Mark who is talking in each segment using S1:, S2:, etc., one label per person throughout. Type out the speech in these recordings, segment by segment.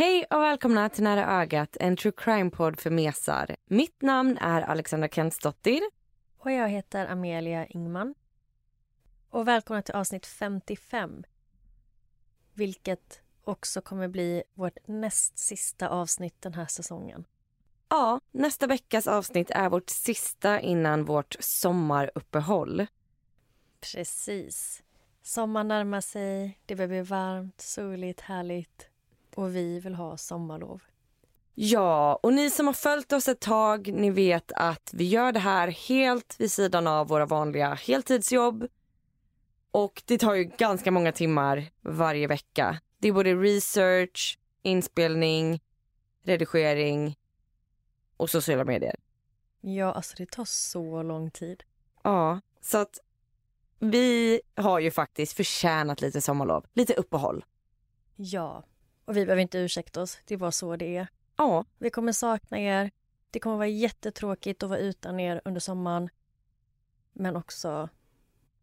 S1: Hej och välkomna till Nära ögat, en true crime-podd för mesar. Mitt namn är Alexandra Kentsdottir.
S2: Och jag heter Amelia Ingman. Och välkomna till avsnitt 55. Vilket också kommer bli vårt näst sista avsnitt den här säsongen.
S1: Ja, nästa veckas avsnitt är vårt sista innan vårt sommaruppehåll.
S2: Precis. Sommar närmar sig, det börjar bli varmt, soligt, härligt. Och vi vill ha sommarlov.
S1: Ja, och ni som har följt oss ett tag, ni vet att vi gör det här helt vid sidan av våra vanliga heltidsjobb. Och det tar ju ganska många timmar varje vecka. Det är både research, inspelning, redigering och sociala medier.
S2: Ja, alltså det tar så lång tid.
S1: Ja, så att vi har ju faktiskt förtjänat lite sommarlov, lite uppehåll.
S2: Ja, och vi behöver inte ursäkta oss. Det är bara så det är.
S1: Ja,
S2: Vi kommer sakna er. Det kommer vara jättetråkigt att vara utan er under sommaren. Men också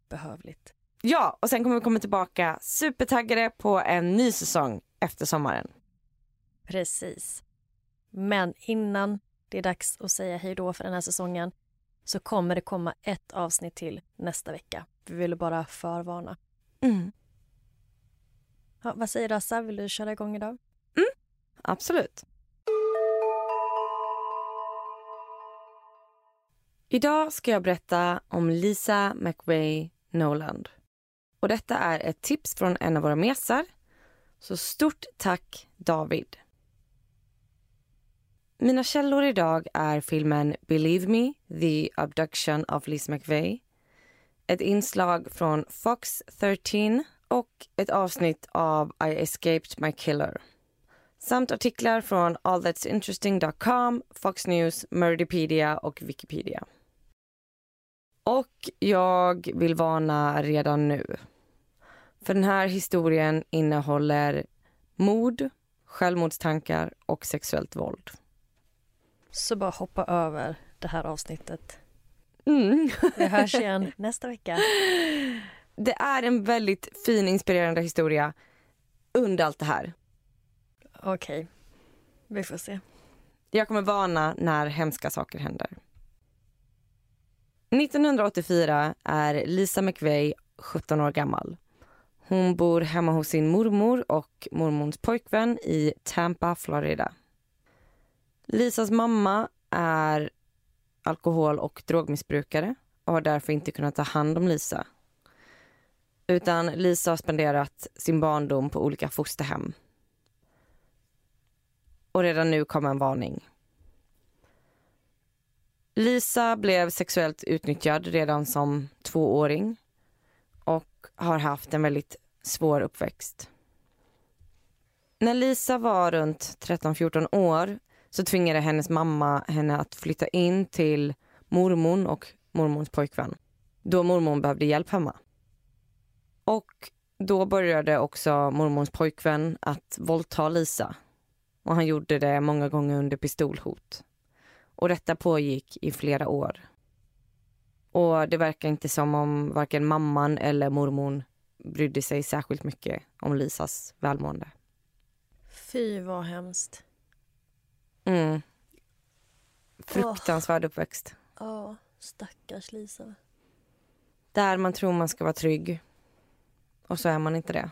S2: behövligt.
S1: ja, och sen kommer vi komma tillbaka supertaggade på en ny säsong efter sommaren.
S2: Precis. Men innan det är dags att säga hej då för den här säsongen så kommer det komma ett avsnitt till nästa vecka. Vi ville bara förvarna.
S1: Mm.
S2: Ja, vad säger du, Assa? Vill du köra igång idag?
S1: Mm, absolut. Idag ska jag berätta om Lisa McVeigh Noland. Och detta är ett tips från en av våra mesar. Så stort tack David. Mina källor idag är filmen Believe Me, The Abduction of Lisa McVeigh. Ett inslag från Fox 13 och ett avsnitt av I Escaped My Killer samt artiklar från allthat'sinteresting.com, Fox News, Murderpedia och Wikipedia. Och jag vill varna redan nu. För den här historien innehåller mord, självmordstankar och sexuellt våld.
S2: Så bara hoppa över det här avsnittet.
S1: Mm.
S2: Vi hörs igen nästa vecka.
S1: Det är en väldigt fin, inspirerande historia under allt det här.
S2: Okej, vi får se.
S1: Jag kommer varna när hemska saker händer. 1984 är Lisa McVeigh 17 år gammal. Hon bor hemma hos sin mormor och mormons pojkvän i Tampa, Florida. Lisas mamma är alkohol och drogmissbrukare och har därför inte kunnat ta hand om Lisa. Utan Lisa har spenderat sin barndom på olika fosterhem. Och redan nu kom en varning. Lisa blev sexuellt utnyttjad redan som tvååring och har haft en väldigt svår uppväxt. När Lisa var runt 13-14 år så tvingade hennes mamma henne att flytta in till mormon och mormons pojkvän då mormon behövde hjälp hemma. Och då började också mormons pojkvän att våldta Lisa och han gjorde det många gånger under pistolhot. Och detta pågick i flera år. Och det verkar inte som om varken mamman eller mormon brydde sig särskilt mycket om Lisas välmående.
S2: Fy vad hemskt.
S1: Mm. Fruktansvärd uppväxt.
S2: Ja, stackars Lisa.
S1: Där man tror man ska vara trygg. Och så är man inte det.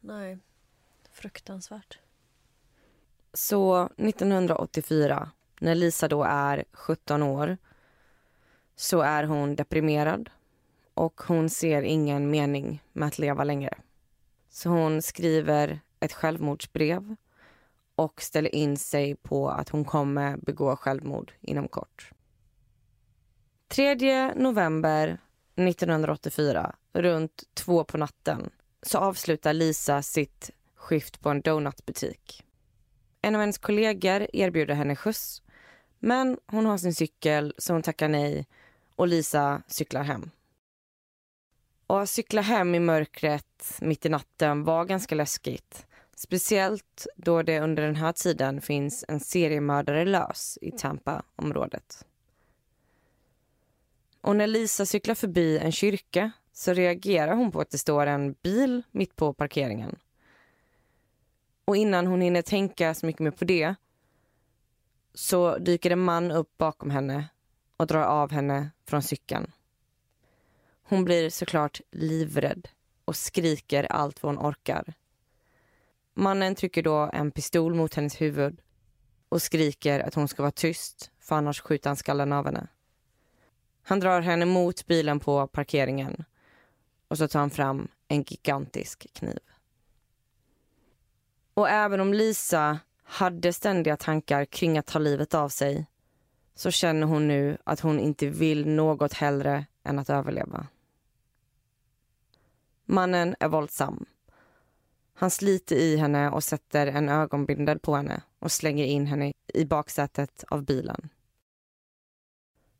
S2: Nej, fruktansvärt.
S1: Så 1984, när Lisa då är 17 år så är hon deprimerad och hon ser ingen mening med att leva längre. Så hon skriver ett självmordsbrev och ställer in sig på att hon kommer begå självmord inom kort. 3 november 1984, runt två på natten, så avslutar Lisa sitt skift på en donutbutik. En av hennes kollegor erbjuder henne skjuts men hon har sin cykel så hon tackar nej och Lisa cyklar hem. Och att cykla hem i mörkret mitt i natten var ganska läskigt. Speciellt då det under den här tiden finns en seriemördare lös i Tampa-området. Och när Lisa cyklar förbi en kyrka så reagerar hon på att det står en bil mitt på parkeringen. Och innan hon hinner tänka så mycket mer på det så dyker en man upp bakom henne och drar av henne från cykeln. Hon blir såklart livrädd och skriker allt vad hon orkar. Mannen trycker då en pistol mot hennes huvud och skriker att hon ska vara tyst för annars skjuter han skallen av henne. Han drar henne mot bilen på parkeringen och så tar han fram en gigantisk kniv. Och även om Lisa hade ständiga tankar kring att ta livet av sig så känner hon nu att hon inte vill något hellre än att överleva. Mannen är våldsam. Han sliter i henne och sätter en ögonbindel på henne och slänger in henne i baksätet av bilen.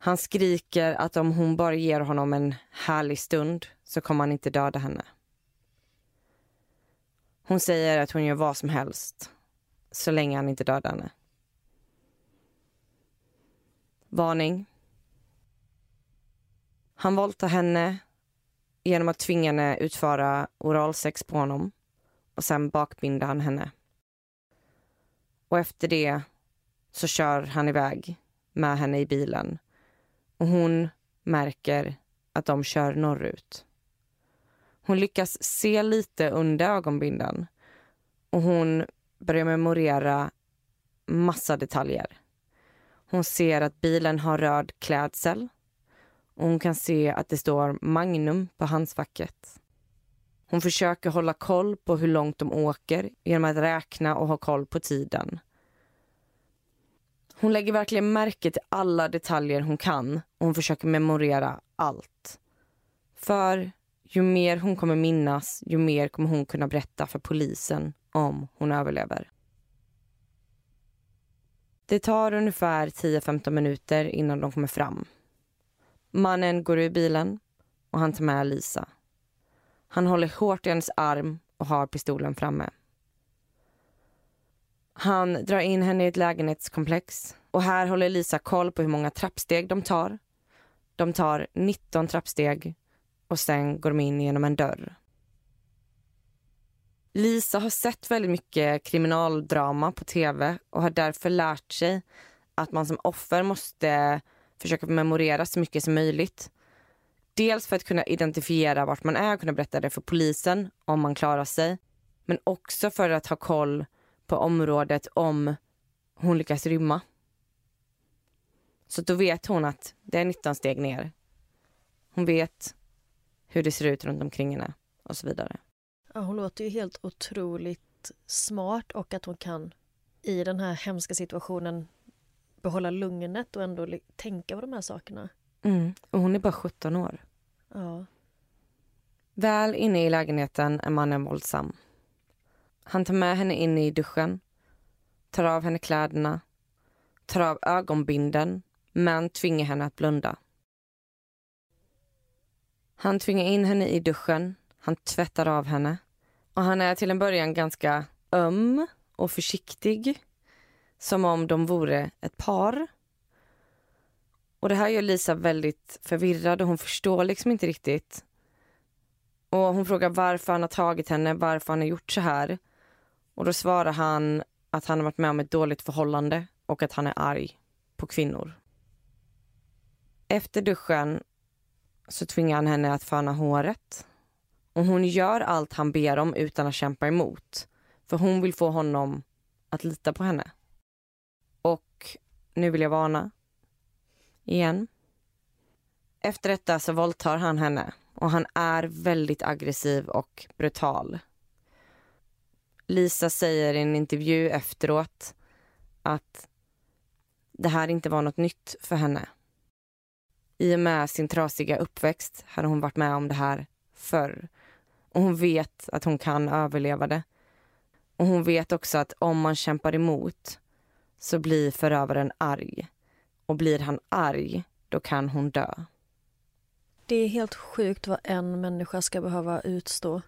S1: Han skriker att om hon bara ger honom en härlig stund så kommer han inte döda henne. Hon säger att hon gör vad som helst så länge han inte dödar henne. Varning. Han våldtar henne genom att tvinga henne utföra oralsex på honom och sen bakbinder han henne. Och efter det så kör han iväg med henne i bilen och hon märker att de kör norrut. Hon lyckas se lite under ögonbindeln och hon börjar memorera massa detaljer. Hon ser att bilen har röd klädsel och hon kan se att det står Magnum på handskfacket. Hon försöker hålla koll på hur långt de åker genom att räkna och ha koll på tiden. Hon lägger verkligen märke till alla detaljer hon kan och hon försöker memorera allt. För ju mer hon kommer minnas, ju mer kommer hon kunna berätta för polisen om hon överlever. Det tar ungefär 10-15 minuter innan de kommer fram. Mannen går ur bilen och han tar med Lisa. Han håller hårt i hennes arm och har pistolen framme. Han drar in henne i ett lägenhetskomplex och här håller Lisa koll på hur många trappsteg de tar. De tar 19 trappsteg och sen går de in genom en dörr. Lisa har sett väldigt mycket kriminaldrama på tv och har därför lärt sig att man som offer måste försöka memorera så mycket som möjligt. Dels för att kunna identifiera vart man är och kunna berätta det för polisen om man klarar sig. Men också för att ha koll på området om hon lyckas rymma. Så då vet hon att det är 19 steg ner. Hon vet hur det ser ut runt omkring henne och så vidare.
S2: Ja, hon låter ju helt otroligt smart och att hon kan i den här hemska situationen behålla lugnet och ändå tänka på de här sakerna.
S1: Mm. Och hon är bara 17 år.
S2: Ja.
S1: Väl inne i lägenheten är mannen våldsam. Han tar med henne in i duschen, tar av henne kläderna, tar av ögonbinden men tvingar henne att blunda. Han tvingar in henne i duschen, han tvättar av henne och han är till en början ganska öm och försiktig som om de vore ett par. Och Det här gör Lisa väldigt förvirrad och hon förstår liksom inte riktigt. Och Hon frågar varför han har tagit henne, varför han har gjort så här. Och Då svarar han att han har varit med om ett dåligt förhållande och att han är arg på kvinnor. Efter duschen så tvingar han henne att föna håret. Och hon gör allt han ber om utan att kämpa emot. För hon vill få honom att lita på henne. Och nu vill jag varna. Igen. Efter detta så våldtar han henne och han är väldigt aggressiv och brutal. Lisa säger i en intervju efteråt att det här inte var något nytt för henne. I och med sin trasiga uppväxt hade hon varit med om det här förr. Och hon vet att hon kan överleva det. Och hon vet också att om man kämpar emot så blir förövaren arg. Och blir han arg, då kan hon dö.
S2: Det är helt sjukt vad en människa ska behöva utstå.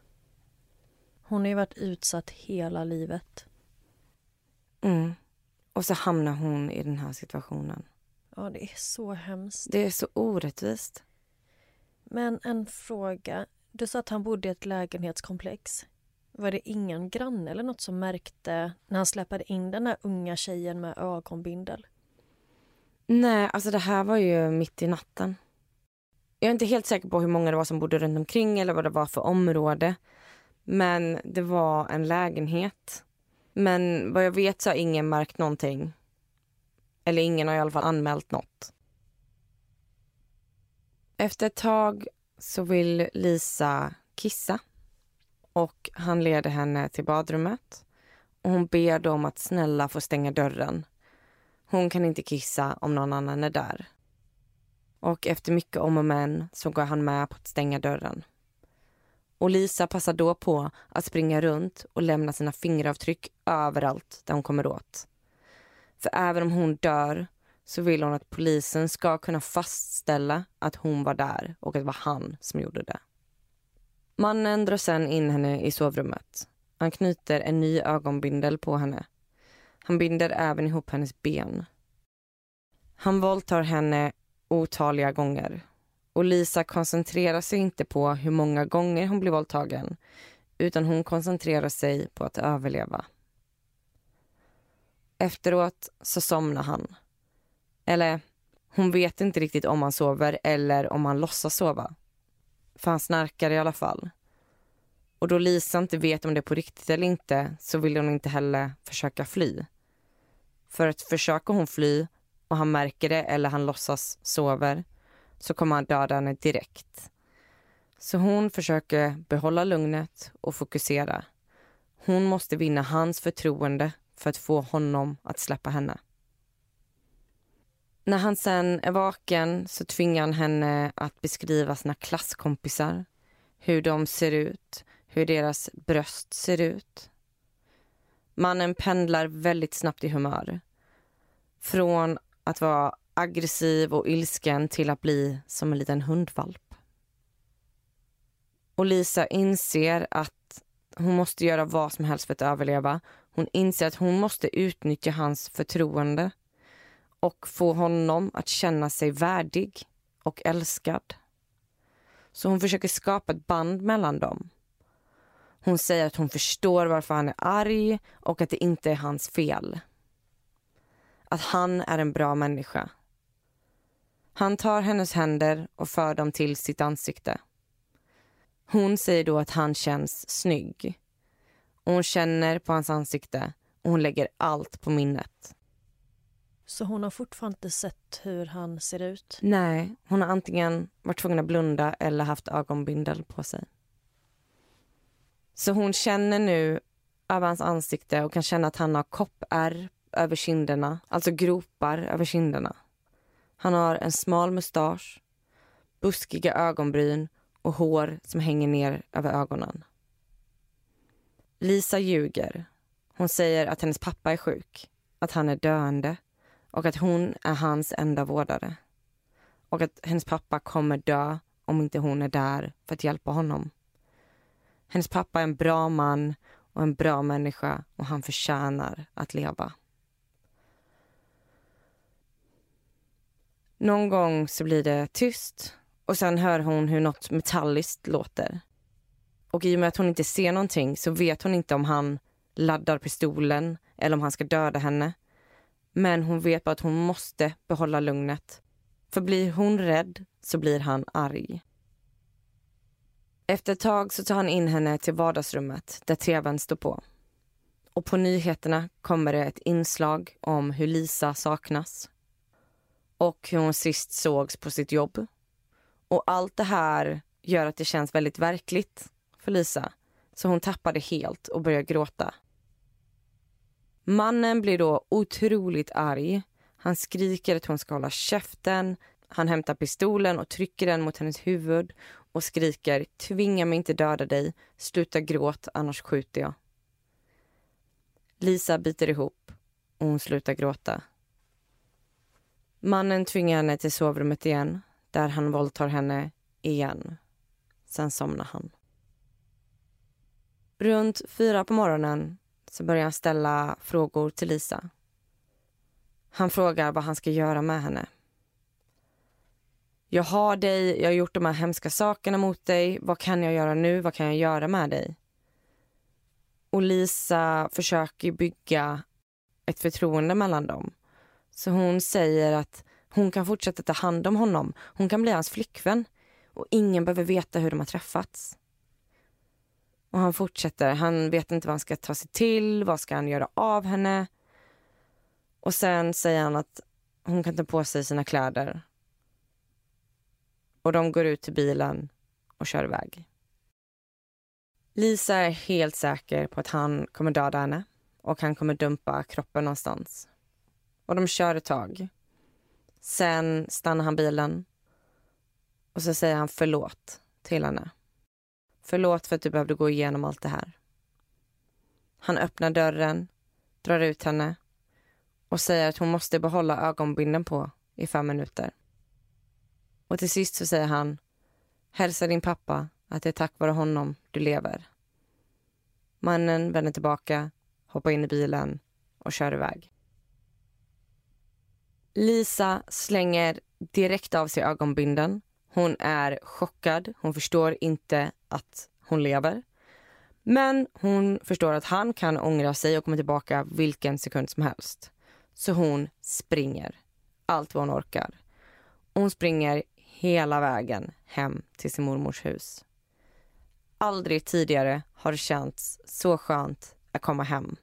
S2: Hon har ju varit utsatt hela livet.
S1: Mm. Och så hamnar hon i den här situationen.
S2: Ja, det är så hemskt.
S1: Det är så orättvist.
S2: Men en fråga. Du sa att han bodde i ett lägenhetskomplex. Var det ingen granne eller något som märkte när han släpade in den här unga tjejen med ögonbindel?
S1: Nej, alltså det här var ju mitt i natten. Jag är inte helt säker på hur många det var som bodde runt omkring eller vad det var för område. Men det var en lägenhet. Men vad jag vet så har ingen märkt någonting. Eller ingen har i alla fall anmält något. Efter ett tag så vill Lisa kissa. Och han leder henne till badrummet. Och hon ber dem att snälla få stänga dörren. Hon kan inte kissa om någon annan är där. Och efter mycket om och men så går han med på att stänga dörren. Och Lisa passar då på att springa runt och lämna sina fingeravtryck överallt där hon kommer åt. För även om hon dör så vill hon att polisen ska kunna fastställa att hon var där och att det var han som gjorde det. Mannen drar sen in henne i sovrummet. Han knyter en ny ögonbindel på henne. Han binder även ihop hennes ben. Han våldtar henne otaliga gånger och Lisa koncentrerar sig inte på hur många gånger hon blir våldtagen utan hon koncentrerar sig på att överleva. Efteråt så somnar han. Eller hon vet inte riktigt om han sover eller om han låtsas sova. För han snarkar i alla fall. Och då Lisa inte vet om det är på riktigt eller inte så vill hon inte heller försöka fly. För att försöker hon fly och han märker det eller han låtsas sover så kommer han döda henne direkt. Så hon försöker behålla lugnet och fokusera. Hon måste vinna hans förtroende för att få honom att släppa henne. När han sen är vaken så tvingar han henne att beskriva sina klasskompisar. Hur de ser ut, hur deras bröst ser ut. Mannen pendlar väldigt snabbt i humör. Från att vara aggressiv och ilsken till att bli som en liten hundvalp. Och Lisa inser att hon måste göra vad som helst för att överleva. Hon inser att hon måste utnyttja hans förtroende och få honom att känna sig värdig och älskad. Så hon försöker skapa ett band mellan dem. Hon säger att hon förstår varför han är arg och att det inte är hans fel. Att han är en bra människa. Han tar hennes händer och för dem till sitt ansikte. Hon säger då att han känns snygg. Hon känner på hans ansikte och hon lägger allt på minnet.
S2: Så hon har fortfarande inte sett hur han ser ut?
S1: Nej, hon har antingen varit tvungen att blunda eller haft ögonbindel på sig. Så hon känner nu över hans ansikte och kan känna att han har koppärr över kinderna, alltså gropar över kinderna. Han har en smal mustasch, buskiga ögonbryn och hår som hänger ner över ögonen. Lisa ljuger. Hon säger att hennes pappa är sjuk, att han är döende och att hon är hans enda vårdare. Och att hennes pappa kommer dö om inte hon är där för att hjälpa honom. Hennes pappa är en bra man och en bra människa och han förtjänar att leva. Någon gång så blir det tyst och sen hör hon hur något metalliskt låter. Och i och med att hon inte ser någonting så vet hon inte om han laddar pistolen eller om han ska döda henne. Men hon vet bara att hon måste behålla lugnet. För blir hon rädd så blir han arg. Efter ett tag så tar han in henne till vardagsrummet där tvn står på. Och på nyheterna kommer det ett inslag om hur Lisa saknas och hur hon sist sågs på sitt jobb. Och allt det här gör att det känns väldigt verkligt för Lisa. Så hon tappar det helt och börjar gråta. Mannen blir då otroligt arg. Han skriker att hon ska hålla käften. Han hämtar pistolen och trycker den mot hennes huvud och skriker tvinga mig inte döda dig, sluta gråt annars skjuter jag. Lisa biter ihop och hon slutar gråta. Mannen tvingar henne till sovrummet igen där han våldtar henne igen. Sen somnar han. Runt fyra på morgonen så börjar han ställa frågor till Lisa. Han frågar vad han ska göra med henne. Jag har dig, jag har gjort de här hemska sakerna mot dig. Vad kan jag göra nu? Vad kan jag göra med dig? Och Lisa försöker bygga ett förtroende mellan dem. Så hon säger att hon kan fortsätta ta hand om honom. Hon kan bli hans flickvän. Och ingen behöver veta hur de har träffats. Och han fortsätter. Han vet inte vad han ska ta sig till. Vad ska han göra av henne? Och sen säger han att hon kan ta på sig sina kläder. Och de går ut till bilen och kör iväg. Lisa är helt säker på att han kommer döda henne och han kommer dumpa kroppen någonstans. Och de kör ett tag. Sen stannar han bilen och så säger han förlåt till henne. Förlåt för att du behövde gå igenom allt det här. Han öppnar dörren, drar ut henne och säger att hon måste behålla ögonbinden på i fem minuter. Och till sist så säger han Hälsa din pappa att det är tack vare honom du lever. Mannen vänder tillbaka, hoppar in i bilen och kör iväg. Lisa slänger direkt av sig ögonbinden. Hon är chockad. Hon förstår inte att hon lever. Men hon förstår att han kan ångra sig och komma tillbaka vilken sekund som helst. Så hon springer allt vad hon orkar. Hon springer hela vägen hem till sin mormors hus. Aldrig tidigare har det känts så skönt att komma hem.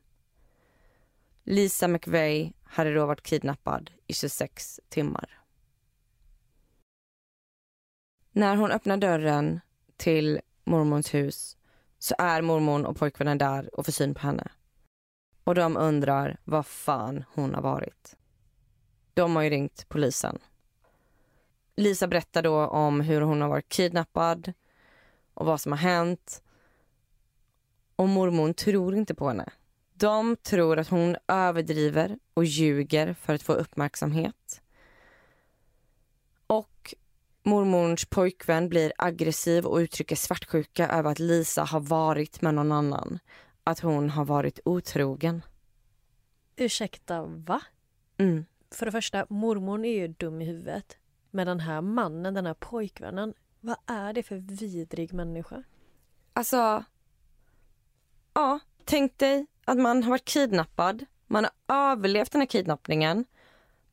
S1: Lisa McVeigh hade då varit kidnappad i 26 timmar. När hon öppnar dörren till mormons hus så är mormon och pojkvännen där och får syn på henne. Och de undrar vad fan hon har varit. De har ju ringt polisen. Lisa berättar då om hur hon har varit kidnappad och vad som har hänt. Och mormon tror inte på henne. De tror att hon överdriver och ljuger för att få uppmärksamhet. Och mormons pojkvän blir aggressiv och uttrycker svartsjuka över att Lisa har varit med någon annan. Att hon har varit otrogen.
S2: Ursäkta, va?
S1: Mm.
S2: För det första, mormor är ju dum i huvudet. Men den här mannen, den här pojkvännen, vad är det för vidrig människa?
S1: Alltså, ja, tänk dig att man har varit kidnappad, man har överlevt den här kidnappningen.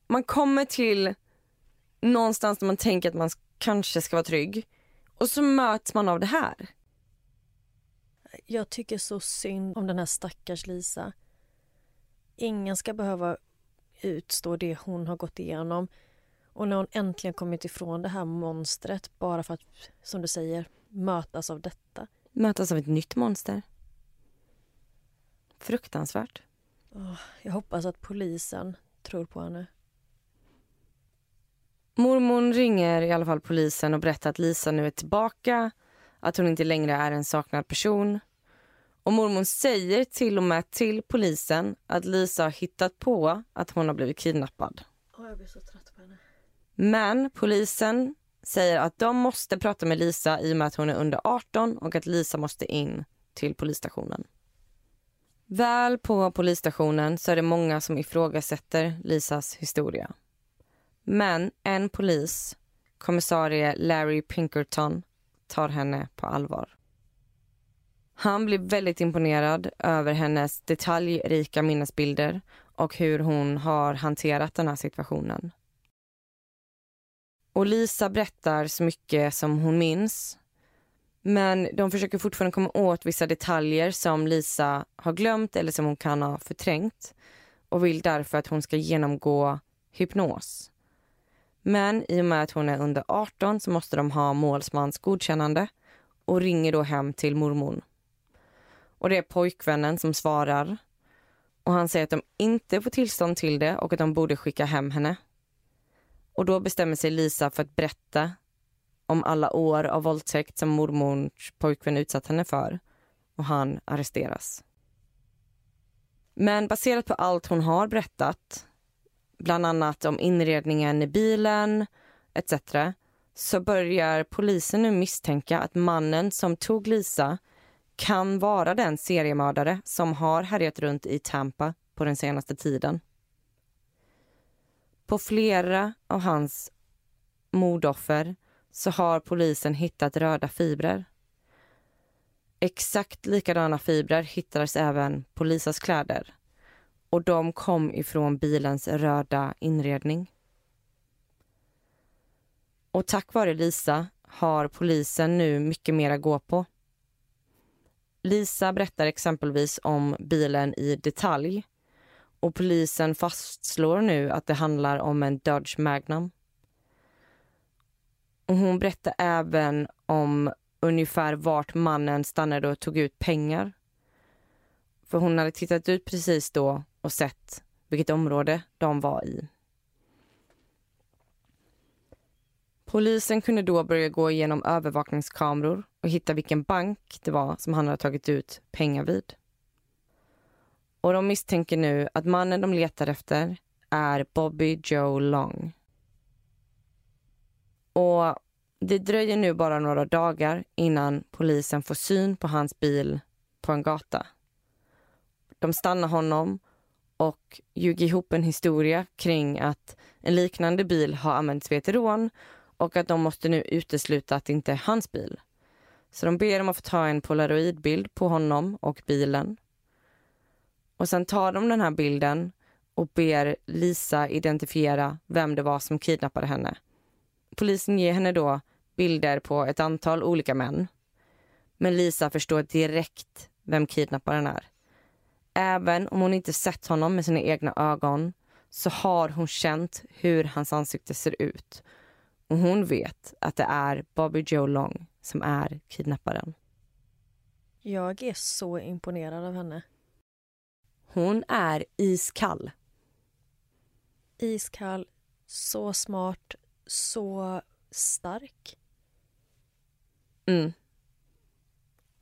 S1: Man kommer till någonstans där man tänker att man kanske ska vara trygg och så möts man av det här.
S2: Jag tycker så synd om den här stackars Lisa. Ingen ska behöva utstå det hon har gått igenom. Och när hon äntligen kommit ifrån det här monstret bara för att, som du säger, mötas av detta.
S1: Mötas av ett nytt monster. Fruktansvärt.
S2: Jag hoppas att polisen tror på henne.
S1: Mormon ringer i alla fall polisen och berättar att Lisa nu är tillbaka, att hon inte längre är en saknad person. Och mormon säger till och med till polisen att Lisa har hittat på att hon har blivit kidnappad.
S2: Oh, jag blir så trött på henne.
S1: Men polisen säger att de måste prata med Lisa i och med att hon är under 18 och att Lisa måste in till polisstationen. Väl på polisstationen så är det många som ifrågasätter Lisas historia. Men en polis, kommissarie Larry Pinkerton, tar henne på allvar. Han blir väldigt imponerad över hennes detaljrika minnesbilder och hur hon har hanterat den här situationen. Och Lisa berättar så mycket som hon minns. Men de försöker fortfarande komma åt vissa detaljer som Lisa har glömt eller som hon kan ha förträngt och vill därför att hon ska genomgå hypnos. Men i och med att hon är under 18 så måste de ha målsmans godkännande och ringer då hem till mormon. Och det är pojkvännen som svarar Och han säger att de inte får tillstånd till det och att de borde skicka hem henne. Och då bestämmer sig Lisa för att berätta om alla år av våldtäkt som mormors pojkvän utsatt henne för. Och han arresteras. Men baserat på allt hon har berättat, bland annat om inredningen i bilen etc. så börjar polisen nu misstänka att mannen som tog Lisa kan vara den seriemördare som har härjat runt i Tampa på den senaste tiden. På flera av hans mordoffer så har polisen hittat röda fibrer. Exakt likadana fibrer hittades även på Lisas kläder och de kom ifrån bilens röda inredning. Och tack vare Lisa har polisen nu mycket mer att gå på. Lisa berättar exempelvis om bilen i detalj och polisen fastslår nu att det handlar om en Dodge Magnum. Och hon berättar även om ungefär vart mannen stannade och tog ut pengar. För hon hade tittat ut precis då och sett vilket område de var i. Polisen kunde då börja gå igenom övervakningskameror och hitta vilken bank det var som han hade tagit ut pengar vid. Och de misstänker nu att mannen de letar efter är Bobby Joe Long. Och det dröjer nu bara några dagar innan polisen får syn på hans bil på en gata. De stannar honom och ljuger ihop en historia kring att en liknande bil har använts vid ett rån och att de måste nu utesluta att det inte är hans bil. Så de ber om att få ta en polaroidbild på honom och bilen. Och sen tar de den här bilden och ber Lisa identifiera vem det var som kidnappade henne. Polisen ger henne då bilder på ett antal olika män. Men Lisa förstår direkt vem kidnapparen är. Även om hon inte sett honom med sina egna ögon så har hon känt hur hans ansikte ser ut. Och hon vet att det är Bobby Joe Long som är kidnapparen.
S2: Jag är så imponerad av henne.
S1: Hon är iskall.
S2: Iskall, så smart, så stark.
S1: Mm.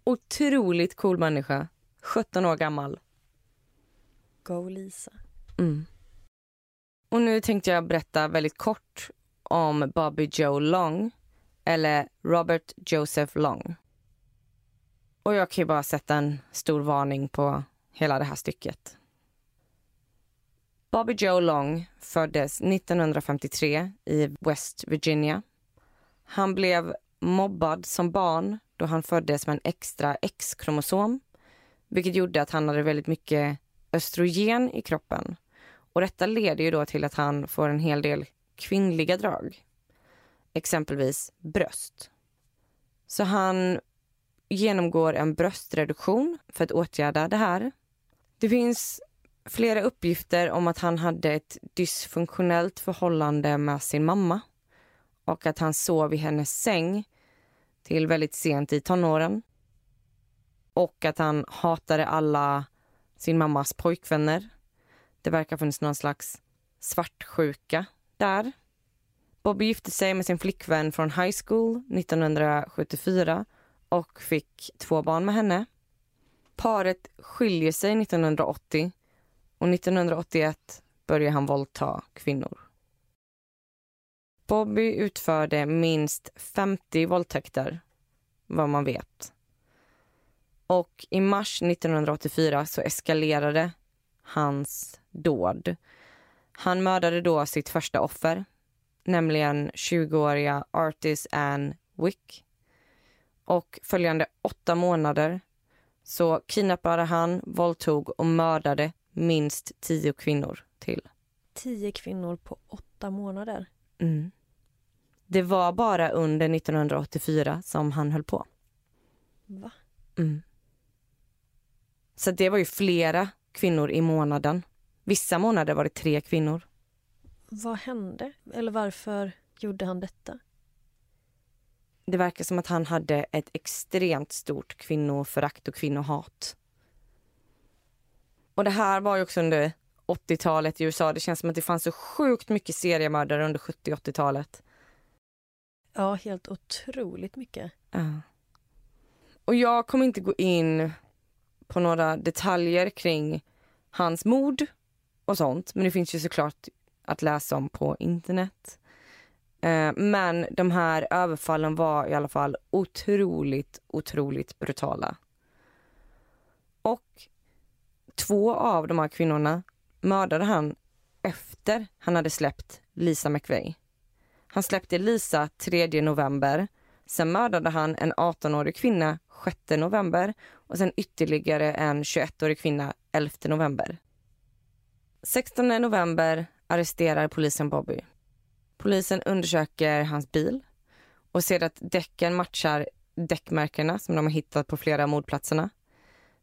S1: Otroligt cool människa. 17 år gammal.
S2: Go Lisa.
S1: Mm. Och nu tänkte jag berätta väldigt kort om Bobby Joe Long eller Robert Joseph Long. Och jag kan ju bara sätta en stor varning på hela det här stycket. Bobby Joe Long föddes 1953 i West Virginia. Han blev mobbad som barn då han föddes med en extra X-kromosom vilket gjorde att han hade väldigt mycket östrogen i kroppen. Och Detta leder ju då till att han får en hel del kvinnliga drag. Exempelvis bröst. Så han genomgår en bröstreduktion för att åtgärda det här. Det finns flera uppgifter om att han hade ett dysfunktionellt förhållande med sin mamma och att han sov i hennes säng till väldigt sent i tonåren. Och att han hatade alla sin mammas pojkvänner. Det verkar ha funnits någon slags svartsjuka där. Bobby gifte sig med sin flickvän från high school 1974 och fick två barn med henne. Paret skiljer sig 1980 och 1981 började han våldta kvinnor. Bobby utförde minst 50 våldtäkter, vad man vet. Och i mars 1984 så eskalerade hans dåd. Han mördade då sitt första offer, nämligen 20-åriga Artis Ann Wick. Och följande åtta månader så kidnappade han, våldtog och mördade minst tio kvinnor till.
S2: Tio kvinnor på åtta månader?
S1: Mm. Det var bara under 1984 som han höll på.
S2: Va?
S1: Mm. Så det var ju flera kvinnor i månaden. Vissa månader var det tre kvinnor.
S2: Vad hände? Eller varför gjorde han detta?
S1: Det verkar som att han hade ett extremt stort kvinnoförakt och kvinnohat. Och det här var ju också under 80-talet i USA. Det känns som att det fanns så sjukt mycket seriemördare under 70 80-talet.
S2: Ja, helt otroligt mycket.
S1: Ja. Och jag kommer inte gå in på några detaljer kring hans mord och sånt. Men det finns ju såklart att läsa om på internet. Eh, men de här överfallen var i alla fall otroligt, otroligt brutala. Och två av de här kvinnorna mördade han efter han hade släppt Lisa McVeigh. Han släppte Lisa 3 november. Sen mördade han en 18-årig kvinna 6 november och sen ytterligare en 21-årig kvinna 11 november. 16 november arresterar polisen Bobby. Polisen undersöker hans bil och ser att däcken matchar däckmärkena som de har hittat på flera mordplatserna.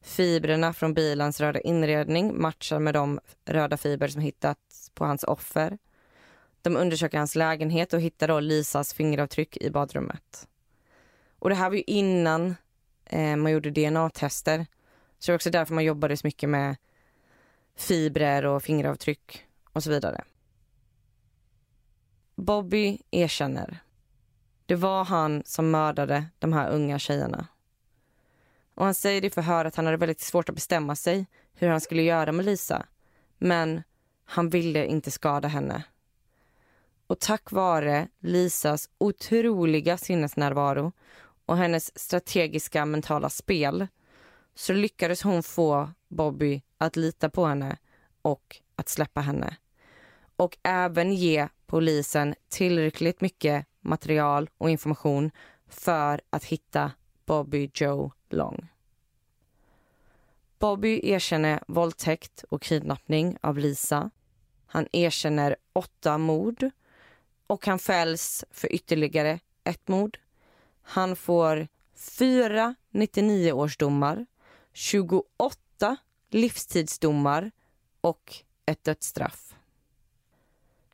S1: Fibrerna från bilens röda inredning matchar med de röda fibrer som hittats på hans offer. De undersöker hans lägenhet och hittar då Lisas fingeravtryck i badrummet. Och det här var ju innan eh, man gjorde DNA-tester. Så det var också därför man jobbade så mycket med fibrer och fingeravtryck och så vidare. Bobby erkänner. Det var han som mördade de här unga tjejerna. Och han säger i förhör att han hade väldigt svårt att bestämma sig hur han skulle göra med Lisa. Men han ville inte skada henne. Och tack vare Lisas otroliga sinnesnärvaro och hennes strategiska mentala spel så lyckades hon få Bobby att lita på henne och att släppa henne. Och även ge polisen tillräckligt mycket material och information för att hitta Bobby Joe lång. Bobby erkänner våldtäkt och kidnappning av Lisa. Han erkänner åtta mord och han fälls för ytterligare ett mord. Han får fyra 99-årsdomar, 28 livstidsdomar och ett dödsstraff.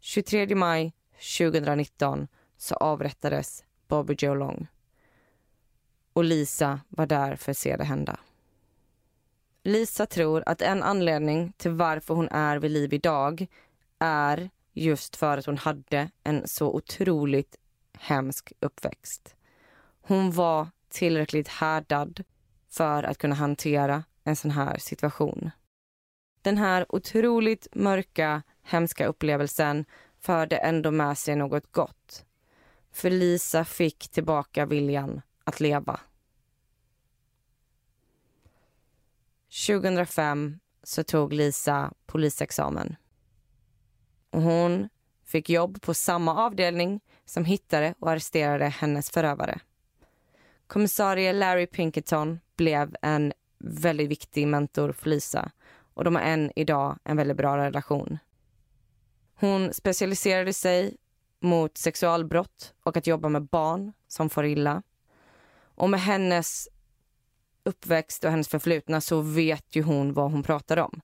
S1: 23 maj 2019 så avrättades Bobby Joe Long. Och Lisa var där för att se det hända. Lisa tror att en anledning till varför hon är vid liv idag är just för att hon hade en så otroligt hemsk uppväxt. Hon var tillräckligt härdad för att kunna hantera en sån här situation. Den här otroligt mörka, hemska upplevelsen förde ändå med sig något gott. För Lisa fick tillbaka viljan att leva. 2005 så tog Lisa polisexamen. Och hon fick jobb på samma avdelning som hittade och arresterade hennes förövare. Kommissarie Larry Pinkerton blev en väldigt viktig mentor för Lisa och de har än idag en väldigt bra relation. Hon specialiserade sig mot sexualbrott och att jobba med barn som får illa. Och med hennes uppväxt och hennes förflutna så vet ju hon vad hon pratar om.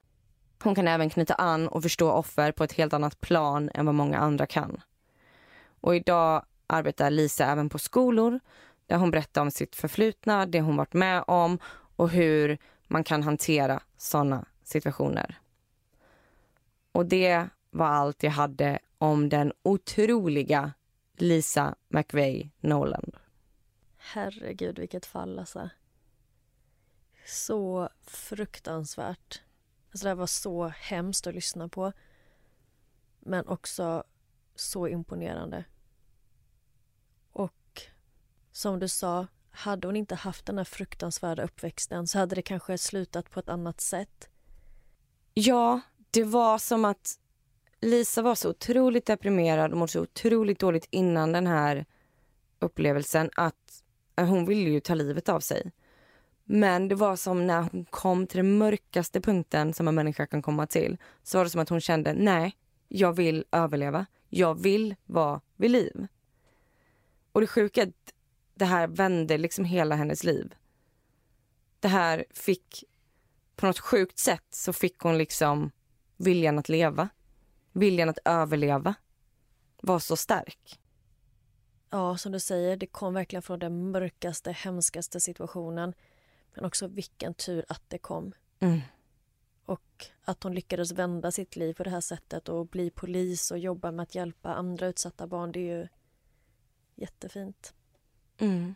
S1: Hon kan även knyta an och förstå offer på ett helt annat plan än vad många andra kan. Och idag arbetar Lisa även på skolor där hon berättar om sitt förflutna, det hon varit med om och hur man kan hantera sådana situationer. Och det var allt jag hade om den otroliga Lisa McVeigh Noland.
S2: Herregud, vilket fall alltså. Så fruktansvärt. Alltså det här var så hemskt att lyssna på. Men också så imponerande. Och som du sa, hade hon inte haft den här fruktansvärda uppväxten så hade det kanske slutat på ett annat sätt.
S1: Ja, det var som att Lisa var så otroligt deprimerad och mådde så otroligt dåligt innan den här upplevelsen att Eh, hon ville ju ta livet av sig. Men det var som när hon kom till den mörkaste punkten som en människa kan komma till. Så var det som att hon kände, nej, jag vill överleva. Jag vill vara vid liv. Och det sjuka är att det här vände liksom hela hennes liv. Det här fick, på något sjukt sätt så fick hon liksom viljan att leva. Viljan att överleva var så stark.
S2: Ja, som du säger, det kom verkligen från den mörkaste, hemskaste situationen. Men också vilken tur att det kom.
S1: Mm.
S2: Och att hon lyckades vända sitt liv på det här sättet och bli polis och jobba med att hjälpa andra utsatta barn, det är ju jättefint.
S1: Mm.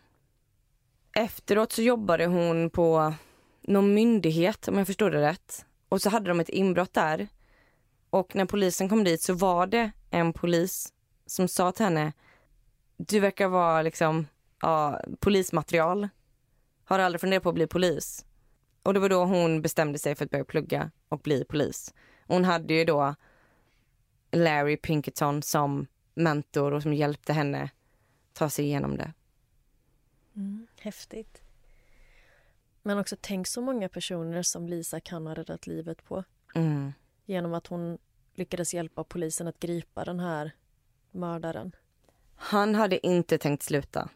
S1: Efteråt så jobbade hon på någon myndighet om jag förstod det rätt. Och så hade de ett inbrott där. Och när polisen kom dit så var det en polis som sa till henne du verkar vara liksom ja, polismaterial. Har aldrig funderat på att bli polis. Och det var då hon bestämde sig för att börja plugga och bli polis. Hon hade ju då Larry Pinkerton som mentor och som hjälpte henne ta sig igenom det.
S2: Mm, häftigt. Men också tänk så många personer som Lisa kan ha räddat livet på.
S1: Mm.
S2: Genom att hon lyckades hjälpa polisen att gripa den här mördaren.
S1: Han hade inte tänkt sluta.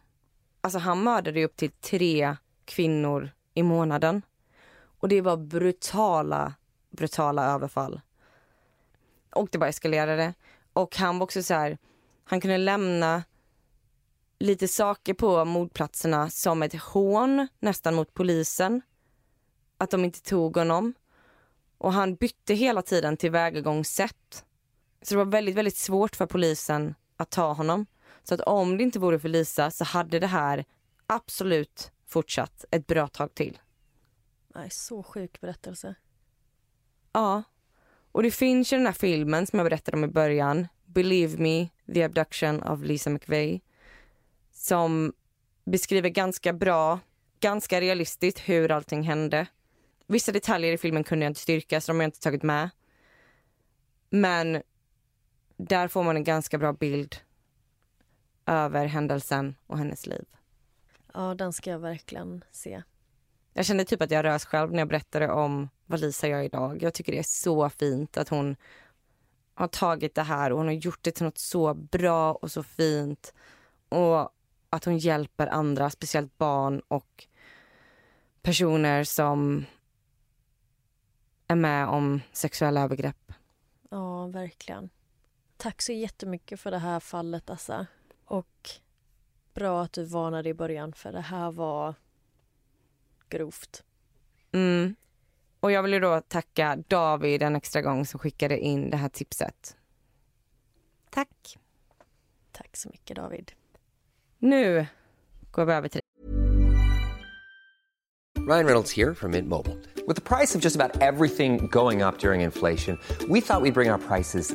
S1: Alltså han mördade upp till tre kvinnor i månaden. Och det var brutala, brutala överfall. Och det bara eskalerade. Och han var också så här, han kunde lämna lite saker på mordplatserna som ett hån nästan mot polisen. Att de inte tog honom. Och han bytte hela tiden tillvägagångssätt. Så det var väldigt, väldigt svårt för polisen att ta honom. Så att om det inte vore för Lisa så hade det här absolut fortsatt ett bra tag till.
S2: Nej, så sjuk berättelse.
S1: Ja. Och det finns ju den här filmen som jag berättade om i början. Believe me, the abduction of Lisa McVeigh. Som beskriver ganska bra, ganska realistiskt hur allting hände. Vissa detaljer i filmen kunde jag inte styrka så de har jag inte tagit med. Men där får man en ganska bra bild över händelsen och hennes liv.
S2: Ja, den ska jag verkligen se.
S1: Jag kände typ att jag rös själv när jag berättade om vad Lisa gör idag. Jag tycker det är så fint att hon har tagit det här och hon har gjort det till något så bra och så fint. Och att hon hjälper andra, speciellt barn och personer som är med om sexuella övergrepp.
S2: Ja, verkligen. Tack så jättemycket för det här fallet, Assa. Och bra att du varnade i början, för det här var grovt.
S1: Mm. Och jag vill ju då tacka David en extra gång som skickade in det här tipset. Tack.
S2: Tack så mycket, David.
S1: Nu går vi över till
S3: Ryan Reynolds here from Mint Mobile. With the price of just about everything going up during inflation, we thought we'd bring our prices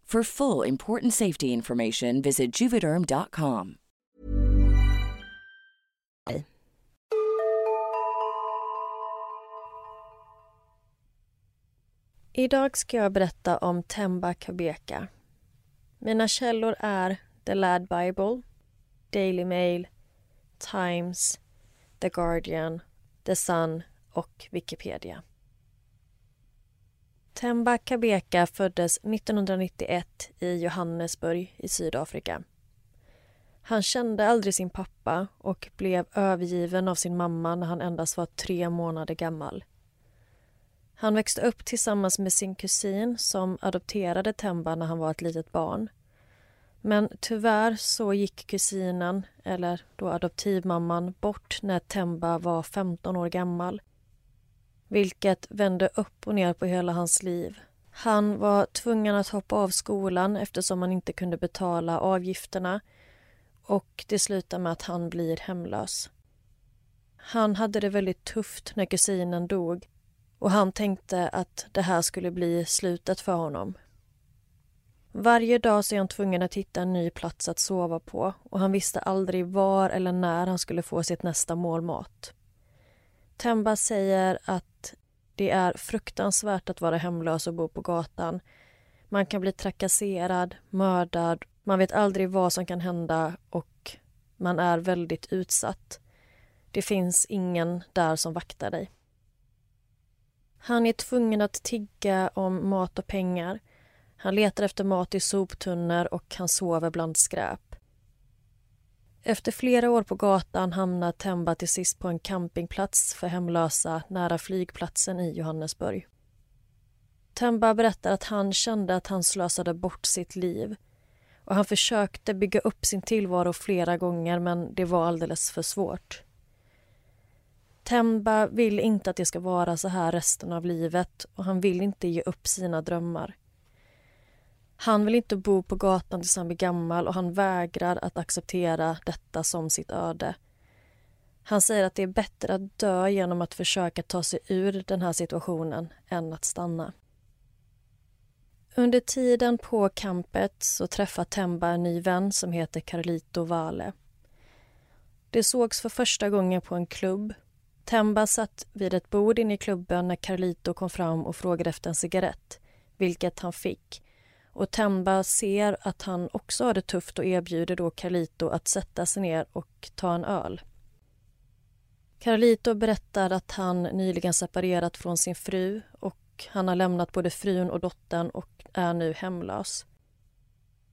S4: For full important safety information, visit juvederm.com.
S2: Idag ska jag berätta om Temba Kabeka. Mina källor är The Lad Bible, Daily Mail, Times, The Guardian, The Sun och Wikipedia. Temba Kabeka föddes 1991 i Johannesburg i Sydafrika. Han kände aldrig sin pappa och blev övergiven av sin mamma när han endast var tre månader gammal. Han växte upp tillsammans med sin kusin som adopterade Temba när han var ett litet barn. Men tyvärr så gick kusinen, eller då adoptivmamman, bort när Temba var 15 år gammal. Vilket vände upp och ner på hela hans liv. Han var tvungen att hoppa av skolan eftersom han inte kunde betala avgifterna och det slutar med att han blir hemlös. Han hade det väldigt tufft när kusinen dog och han tänkte att det här skulle bli slutet för honom. Varje dag så är han tvungen att hitta en ny plats att sova på och han visste aldrig var eller när han skulle få sitt nästa mål mat. Temba säger att det är fruktansvärt att vara hemlös och bo på gatan. Man kan bli trakasserad, mördad, man vet aldrig vad som kan hända och man är väldigt utsatt. Det finns ingen där som vaktar dig. Han är tvungen att tigga om mat och pengar. Han letar efter mat i soptunnor och han sover bland skräp. Efter flera år på gatan hamnar Temba till sist på en campingplats för hemlösa nära flygplatsen i Johannesburg. Temba berättar att han kände att han slösade bort sitt liv och han försökte bygga upp sin tillvaro flera gånger men det var alldeles för svårt. Temba vill inte att det ska vara så här resten av livet och han vill inte ge upp sina drömmar. Han vill inte bo på gatan tills han blir gammal och han vägrar att acceptera detta som sitt öde. Han säger att det är bättre att dö genom att försöka ta sig ur den här situationen än att stanna. Under tiden på campet så träffar Temba en ny vän som heter Carlito Vale. Det sågs för första gången på en klubb. Temba satt vid ett bord inne i klubben när Carlito kom fram och frågade efter en cigarett, vilket han fick. Och Temba ser att han också har det tufft och erbjuder då Carlito att sätta sig ner och ta en öl. Carlito berättar att han nyligen separerat från sin fru och han har lämnat både frun och dottern och är nu hemlös.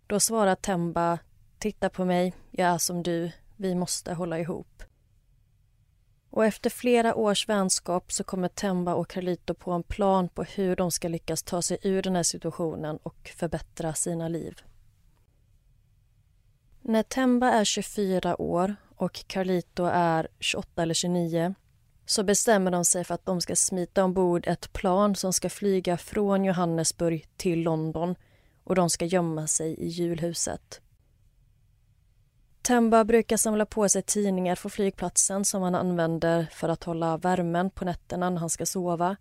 S2: Då svarar Temba, titta på mig, jag är som du, vi måste hålla ihop. Och efter flera års vänskap så kommer Temba och Carlito på en plan på hur de ska lyckas ta sig ur den här situationen och förbättra sina liv. När Temba är 24 år och Carlito är 28 eller 29 så bestämmer de sig för att de ska smita ombord ett plan som ska flyga från Johannesburg till London och de ska gömma sig i julhuset. Temba brukar samla på sig tidningar från flygplatsen som han använder för att hålla värmen på nätterna när han ska sova.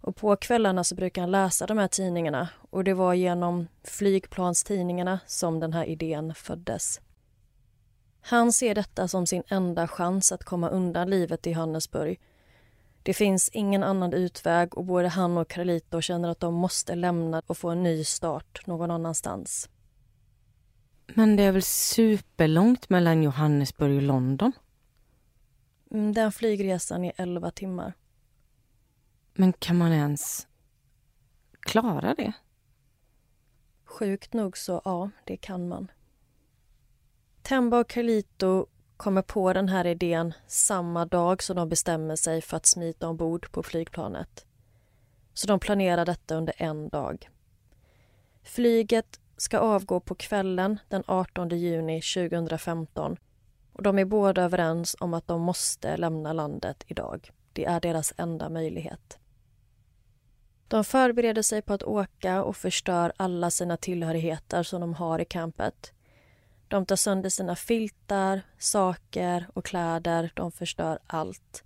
S2: Och på kvällarna så brukar han läsa de här tidningarna och det var genom flygplanstidningarna som den här idén föddes. Han ser detta som sin enda chans att komma undan livet i Johannesburg. Det finns ingen annan utväg och både han och Carlito känner att de måste lämna och få en ny start någon annanstans.
S1: Men det är väl superlångt mellan Johannesburg och London?
S2: Mm, den flygresan är 11 timmar.
S1: Men kan man ens klara det?
S2: Sjukt nog så ja, det kan man. Temba och Carlito kommer på den här idén samma dag som de bestämmer sig för att smita ombord på flygplanet. Så de planerar detta under en dag. Flyget ska avgå på kvällen den 18 juni 2015 och de är båda överens om att de måste lämna landet idag. Det är deras enda möjlighet. De förbereder sig på att åka och förstör alla sina tillhörigheter som de har i campet. De tar sönder sina filtar, saker och kläder. De förstör allt.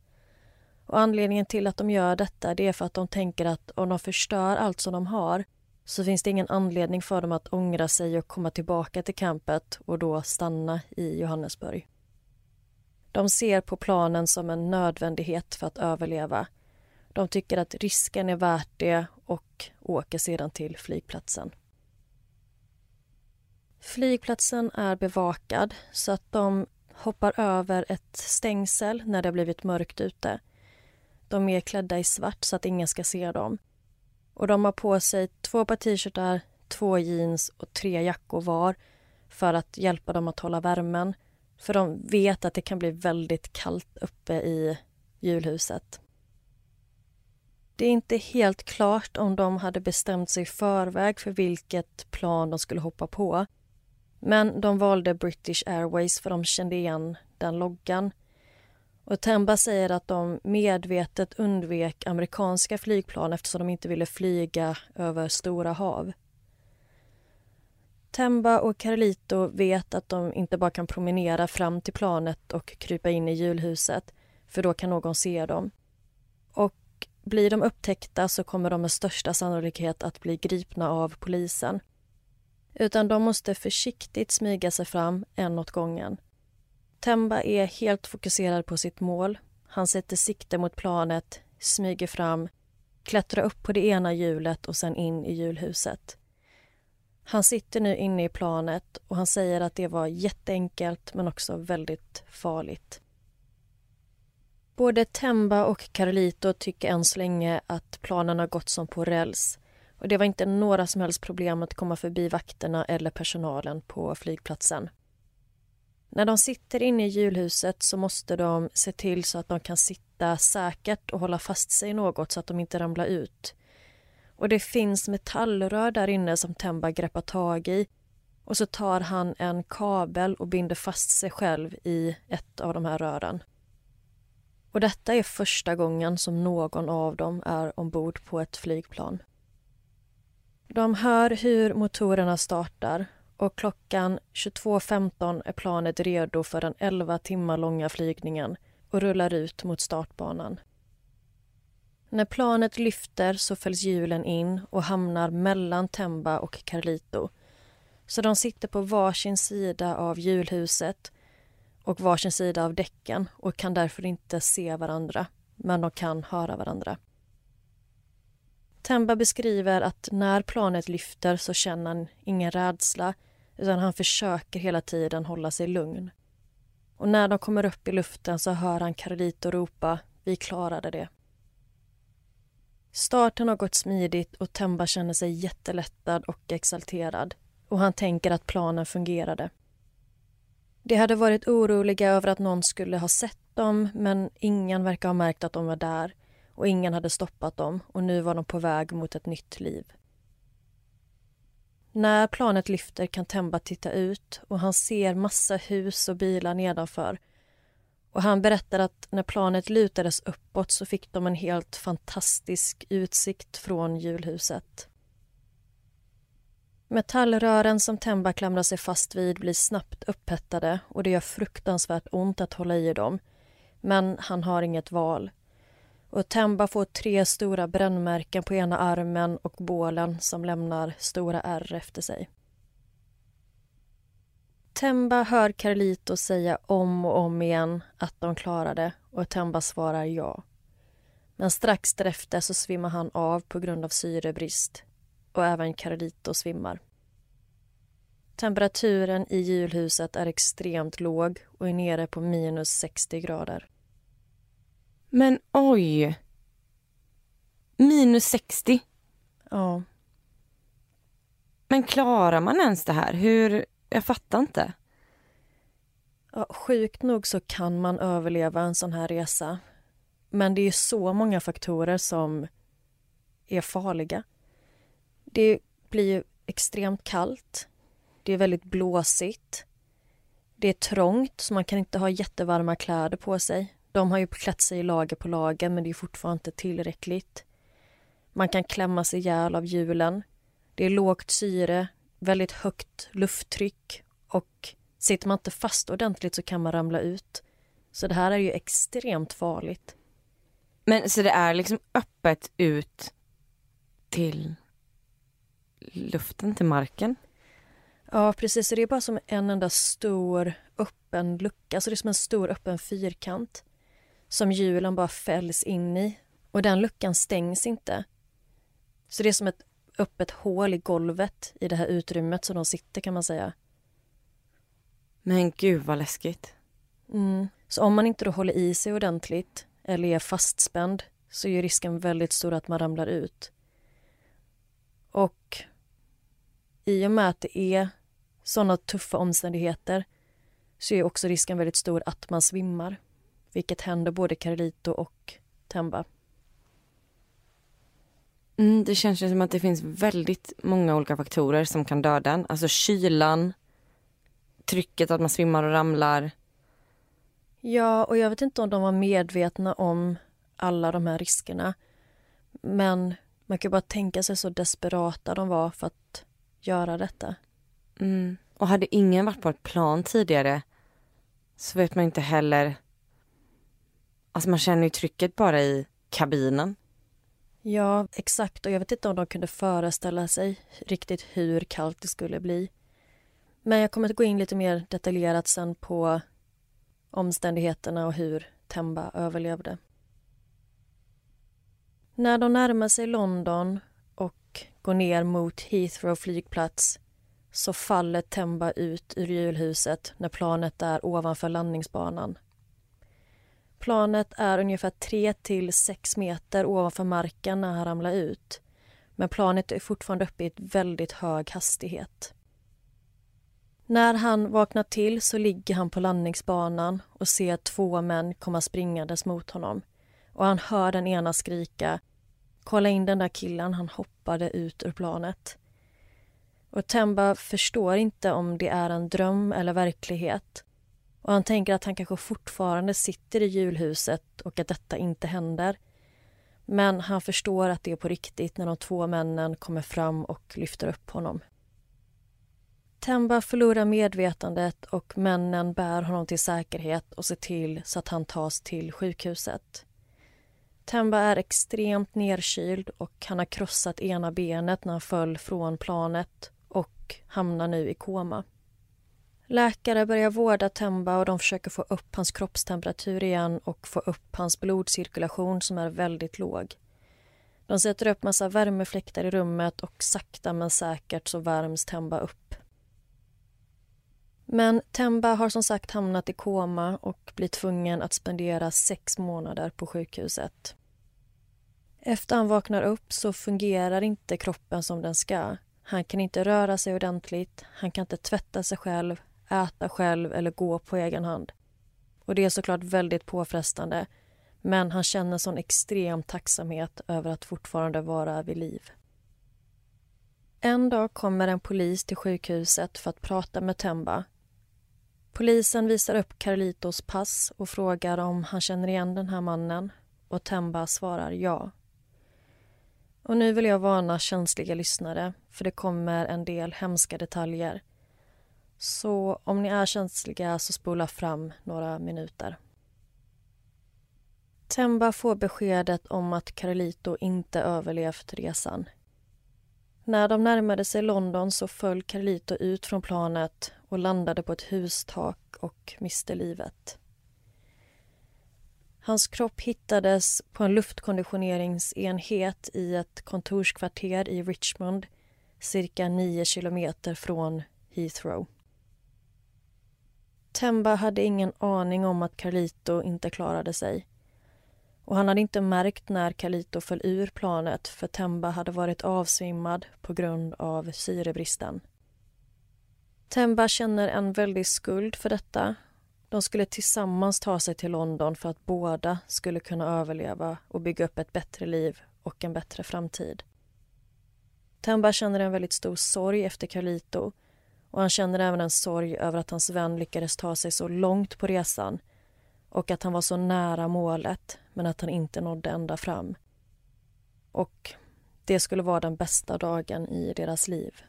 S2: Och Anledningen till att de gör detta det är för att de tänker att om de förstör allt som de har så finns det ingen anledning för dem att ångra sig och komma tillbaka till campet och då stanna i Johannesburg. De ser på planen som en nödvändighet för att överleva. De tycker att risken är värt det och åker sedan till flygplatsen. Flygplatsen är bevakad så att de hoppar över ett stängsel när det har blivit mörkt ute. De är klädda i svart så att ingen ska se dem. Och de har på sig två par t-shirtar, två jeans och tre jackor var för att hjälpa dem att hålla värmen. För de vet att det kan bli väldigt kallt uppe i julhuset. Det är inte helt klart om de hade bestämt sig i förväg för vilket plan de skulle hoppa på. Men de valde British Airways för de kände igen den loggan. Och Temba säger att de medvetet undvek amerikanska flygplan eftersom de inte ville flyga över stora hav. Temba och Carlito vet att de inte bara kan promenera fram till planet och krypa in i julhuset, för då kan någon se dem. Och blir de upptäckta så kommer de med största sannolikhet att bli gripna av polisen. Utan de måste försiktigt smyga sig fram en åt gången. Temba är helt fokuserad på sitt mål. Han sätter sikte mot planet, smyger fram, klättrar upp på det ena hjulet och sen in i hjulhuset. Han sitter nu inne i planet och han säger att det var jätteenkelt men också väldigt farligt. Både Temba och Carlito tycker än så länge att planen har gått som på räls och det var inte några som helst problem att komma förbi vakterna eller personalen på flygplatsen. När de sitter inne i julhuset så måste de se till så att de kan sitta säkert och hålla fast sig något så att de inte ramlar ut. Och det finns metallrör där inne som Temba greppar tag i och så tar han en kabel och binder fast sig själv i ett av de här rören. Och detta är första gången som någon av dem är ombord på ett flygplan. De hör hur motorerna startar och klockan 22.15 är planet redo för den 11 timmar långa flygningen och rullar ut mot startbanan. När planet lyfter så fälls hjulen in och hamnar mellan Temba och Carlito. Så de sitter på varsin sida av hjulhuset och varsin sida av däcken och kan därför inte se varandra, men de kan höra varandra. Temba beskriver att när planet lyfter så känner han ingen rädsla utan han försöker hela tiden hålla sig lugn. Och när de kommer upp i luften så hör han Carlito ropa ”Vi klarade det”. Starten har gått smidigt och Temba känner sig jättelättad och exalterad och han tänker att planen fungerade. De hade varit oroliga över att någon skulle ha sett dem men ingen verkar ha märkt att de var där och ingen hade stoppat dem och nu var de på väg mot ett nytt liv. När planet lyfter kan Temba titta ut och han ser massa hus och bilar nedanför. Och han berättar att när planet lutades uppåt så fick de en helt fantastisk utsikt från julhuset. Metallrören som Temba klamrar sig fast vid blir snabbt upphettade och det gör fruktansvärt ont att hålla i dem. Men han har inget val. Och Temba får tre stora brännmärken på ena armen och bålen som lämnar stora ärr efter sig. Temba hör Carlito säga om och om igen att de klarade och Temba svarar ja. Men strax därefter så svimmar han av på grund av syrebrist och även Carlito svimmar. Temperaturen i julhuset är extremt låg och är nere på minus 60 grader.
S1: Men oj! Minus 60?
S2: Ja.
S1: Men klarar man ens det här? Hur? Jag fattar inte.
S2: ja. Sjukt nog så kan man överleva en sån här resa. Men det är så många faktorer som är farliga. Det blir ju extremt kallt. Det är väldigt blåsigt. Det är trångt, så man kan inte ha jättevarma kläder på sig. De har ju klätt sig i lager på lager, men det är fortfarande inte tillräckligt. Man kan klämma sig ihjäl av hjulen. Det är lågt syre, väldigt högt lufttryck och sitter man inte fast ordentligt så kan man ramla ut. Så det här är ju extremt farligt.
S1: Men så det är liksom öppet ut till luften, till marken?
S2: Ja, precis. Så det är bara som en enda stor öppen lucka. Så det är som en stor öppen fyrkant som hjulen bara fälls in i. Och den luckan stängs inte. Så det är som ett öppet hål i golvet i det här utrymmet som de sitter kan man säga.
S1: Men gud vad läskigt.
S2: Mm. Så om man inte då håller i sig ordentligt eller är fastspänd så är risken väldigt stor att man ramlar ut. Och i och med att det är sådana tuffa omständigheter så är också risken väldigt stor att man svimmar vilket händer både Carlito och Temba.
S1: Mm, det känns som att det finns väldigt många olika faktorer som kan döda en. Alltså kylan, trycket att man svimmar och ramlar.
S2: Ja, och jag vet inte om de var medvetna om alla de här riskerna. Men man kan bara tänka sig så desperata de var för att göra detta.
S1: Mm. Och hade ingen varit på ett plan tidigare så vet man inte heller... Alltså man känner ju trycket bara i kabinen.
S2: Ja, exakt. Och jag vet inte om de kunde föreställa sig riktigt hur kallt det skulle bli. Men jag kommer att gå in lite mer detaljerat sen på omständigheterna och hur Temba överlevde. När de närmar sig London och går ner mot Heathrow flygplats så faller Temba ut ur hjulhuset när planet är ovanför landningsbanan. Planet är ungefär 3 till 6 meter ovanför marken när han ramlar ut. Men planet är fortfarande uppe i ett väldigt hög hastighet. När han vaknar till så ligger han på landningsbanan och ser två män komma springandes mot honom. Och han hör den ena skrika Kolla in den där killen, han hoppade ut ur planet. Och Temba förstår inte om det är en dröm eller verklighet. Och han tänker att han kanske fortfarande sitter i julhuset och att detta inte händer. Men han förstår att det är på riktigt när de två männen kommer fram och lyfter upp honom. Temba förlorar medvetandet och männen bär honom till säkerhet och ser till så att han tas till sjukhuset. Temba är extremt nerkyld och han har krossat ena benet när han föll från planet och hamnar nu i koma. Läkare börjar vårda Temba och de försöker få upp hans kroppstemperatur igen och få upp hans blodcirkulation som är väldigt låg. De sätter upp massa värmefläktar i rummet och sakta men säkert så värms Temba upp. Men Temba har som sagt hamnat i koma och blir tvungen att spendera sex månader på sjukhuset. Efter han vaknar upp så fungerar inte kroppen som den ska. Han kan inte röra sig ordentligt, han kan inte tvätta sig själv, äta själv eller gå på egen hand. Och det är såklart väldigt påfrestande men han känner sån extrem tacksamhet över att fortfarande vara vid liv. En dag kommer en polis till sjukhuset för att prata med Temba. Polisen visar upp Carlitos pass och frågar om han känner igen den här mannen och Temba svarar ja. Och nu vill jag varna känsliga lyssnare för det kommer en del hemska detaljer. Så om ni är känsliga så spola fram några minuter. Temba får beskedet om att Carlito inte överlevt resan. När de närmade sig London så föll Carlito ut från planet och landade på ett hustak och miste livet. Hans kropp hittades på en luftkonditioneringsenhet i ett kontorskvarter i Richmond cirka nio kilometer från Heathrow. Temba hade ingen aning om att Carlito inte klarade sig. Och han hade inte märkt när Carlito föll ur planet för Temba hade varit avsvimmad på grund av syrebristen. Temba känner en väldig skuld för detta de skulle tillsammans ta sig till London för att båda skulle kunna överleva och bygga upp ett bättre liv och en bättre framtid. Temba känner en väldigt stor sorg efter Carlito och han känner även en sorg över att hans vän lyckades ta sig så långt på resan och att han var så nära målet men att han inte nådde ända fram. Och det skulle vara den bästa dagen i deras liv.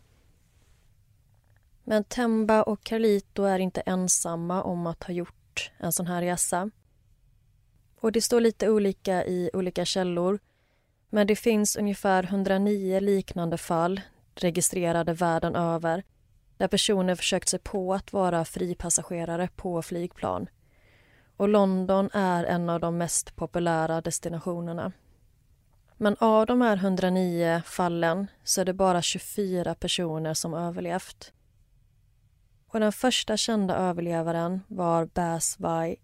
S2: Men Temba och Carlito är inte ensamma om att ha gjort en sån här resa. Och det står lite olika i olika källor. Men det finns ungefär 109 liknande fall registrerade världen över där personer försökt sig på att vara fripassagerare på flygplan. Och London är en av de mest populära destinationerna. Men av de här 109 fallen så är det bara 24 personer som överlevt. Och den första kända överlevaren var Bas Vai,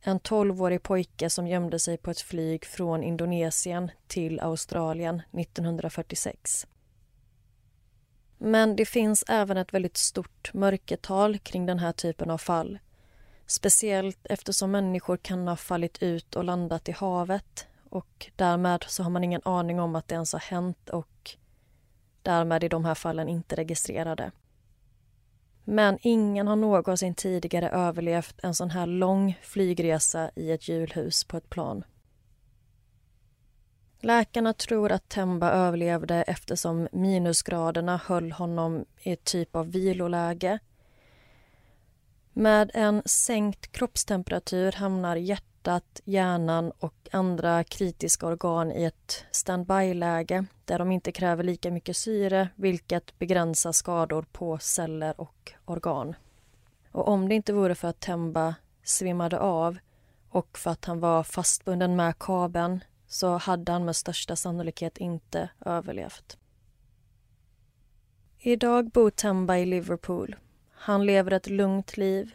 S2: en 12-årig pojke som gömde sig på ett flyg från Indonesien till Australien 1946. Men det finns även ett väldigt stort mörkertal kring den här typen av fall. Speciellt eftersom människor kan ha fallit ut och landat i havet och därmed så har man ingen aning om att det ens har hänt och därmed i de här fallen inte registrerade. Men ingen har någonsin tidigare överlevt en sån här lång flygresa i ett hjulhus på ett plan. Läkarna tror att Temba överlevde eftersom minusgraderna höll honom i ett typ av viloläge. Med en sänkt kroppstemperatur hamnar hjärtat, hjärnan och andra kritiska organ i ett standby-läge där de inte kräver lika mycket syre vilket begränsar skador på celler och organ. Och om det inte vore för att Temba svimmade av och för att han var fastbunden med kabeln så hade han med största sannolikhet inte överlevt. Idag bor Temba i Liverpool. Han lever ett lugnt liv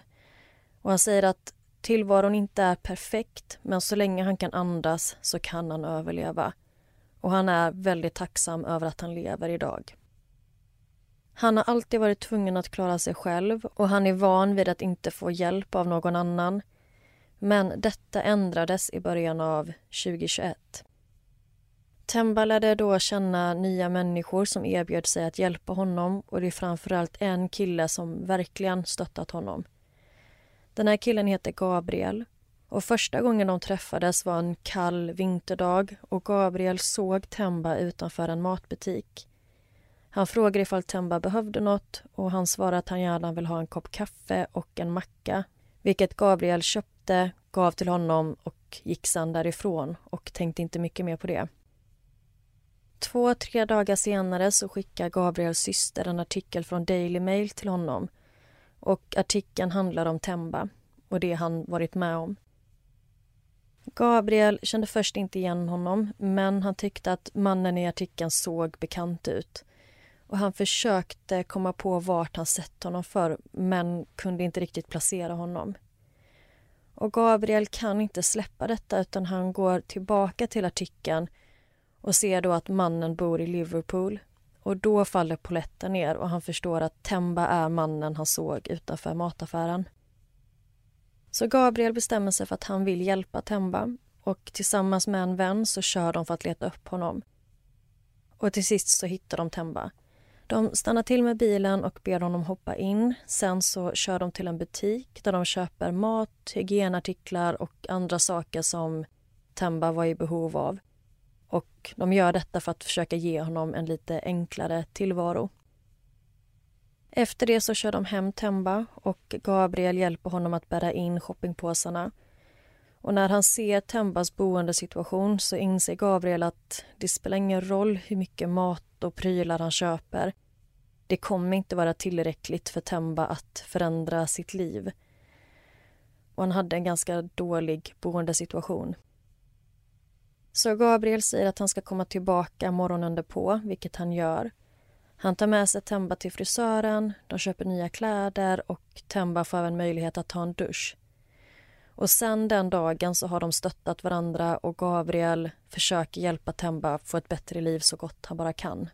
S2: och han säger att tillvaron inte är perfekt men så länge han kan andas så kan han överleva. Och han är väldigt tacksam över att han lever idag. Han har alltid varit tvungen att klara sig själv och han är van vid att inte få hjälp av någon annan men detta ändrades i början av 2021. Temba lärde då känna nya människor som erbjöd sig att hjälpa honom och det är framförallt en kille som verkligen stöttat honom. Den här killen heter Gabriel och första gången de träffades var en kall vinterdag och Gabriel såg Temba utanför en matbutik. Han frågade ifall Temba behövde något och han svarade att han gärna vill ha en kopp kaffe och en macka vilket Gabriel köpte, gav till honom och gick sedan därifrån och tänkte inte mycket mer på det. Två, tre dagar senare så skickar Gabriels syster en artikel från Daily Mail till honom. Och artikeln handlar om Temba och det han varit med om. Gabriel kände först inte igen honom men han tyckte att mannen i artikeln såg bekant ut. Och Han försökte komma på vart han sett honom för men kunde inte riktigt placera honom. Och Gabriel kan inte släppa detta utan han går tillbaka till artikeln och ser då att mannen bor i Liverpool. Och Då faller poletten ner och han förstår att Temba är mannen han såg utanför mataffären. Så Gabriel bestämmer sig för att han vill hjälpa Temba och tillsammans med en vän så kör de för att leta upp honom. Och till sist så hittar de Temba. De stannar till med bilen och ber honom hoppa in. Sen så kör de till en butik där de köper mat, hygienartiklar och andra saker som Temba var i behov av. Och de gör detta för att försöka ge honom en lite enklare tillvaro. Efter det så kör de hem Temba och Gabriel hjälper honom att bära in shoppingpåsarna. Och när han ser Tembas boendesituation så inser Gabriel att det spelar ingen roll hur mycket mat och prylar han köper. Det kommer inte vara tillräckligt för Temba att förändra sitt liv. Och han hade en ganska dålig boendesituation. Så Gabriel säger att han ska komma tillbaka morgonen därpå, vilket han gör. Han tar med sig Temba till frisören, de köper nya kläder och Temba får även möjlighet att ta en dusch. Och sen den dagen så har de stöttat varandra och Gabriel försöker hjälpa Temba få ett bättre liv så gott han bara kan.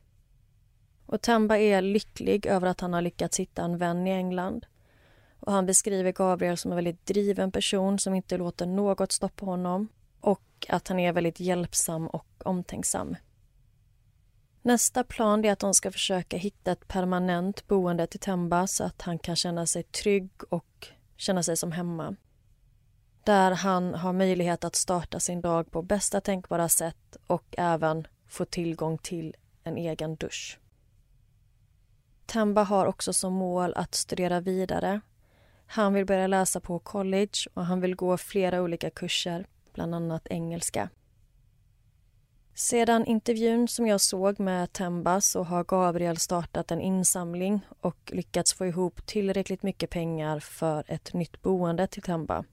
S2: Och Temba är lycklig över att han har lyckats hitta en vän i England. Och Han beskriver Gabriel som en väldigt driven person som inte låter något stoppa honom och att han är väldigt hjälpsam och omtänksam. Nästa plan är att de ska försöka hitta ett permanent boende till Temba så att han kan känna sig trygg och känna sig som hemma. Där han har möjlighet att starta sin dag på bästa tänkbara sätt och även få tillgång till en egen dusch. Temba har också som mål att studera vidare. Han vill börja läsa på college och han vill gå flera olika kurser, bland annat engelska. Sedan intervjun som jag såg med Temba så har Gabriel startat en insamling och lyckats få ihop tillräckligt mycket pengar för ett nytt boende till Temba.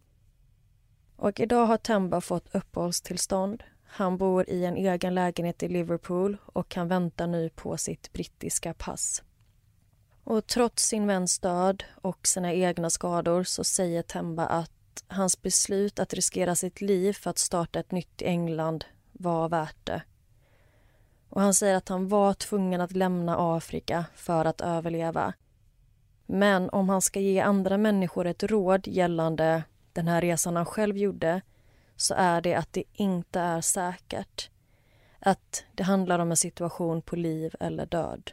S2: Och idag har Temba fått uppehållstillstånd. Han bor i en egen lägenhet i Liverpool och han väntar nu på sitt brittiska pass. Och trots sin väns död och sina egna skador så säger Temba att hans beslut att riskera sitt liv för att starta ett nytt England var värt det. Och han säger att han var tvungen att lämna Afrika för att överleva. Men om han ska ge andra människor ett råd gällande den här resan han själv gjorde så är det att det inte är säkert. Att det handlar om en situation på liv eller död.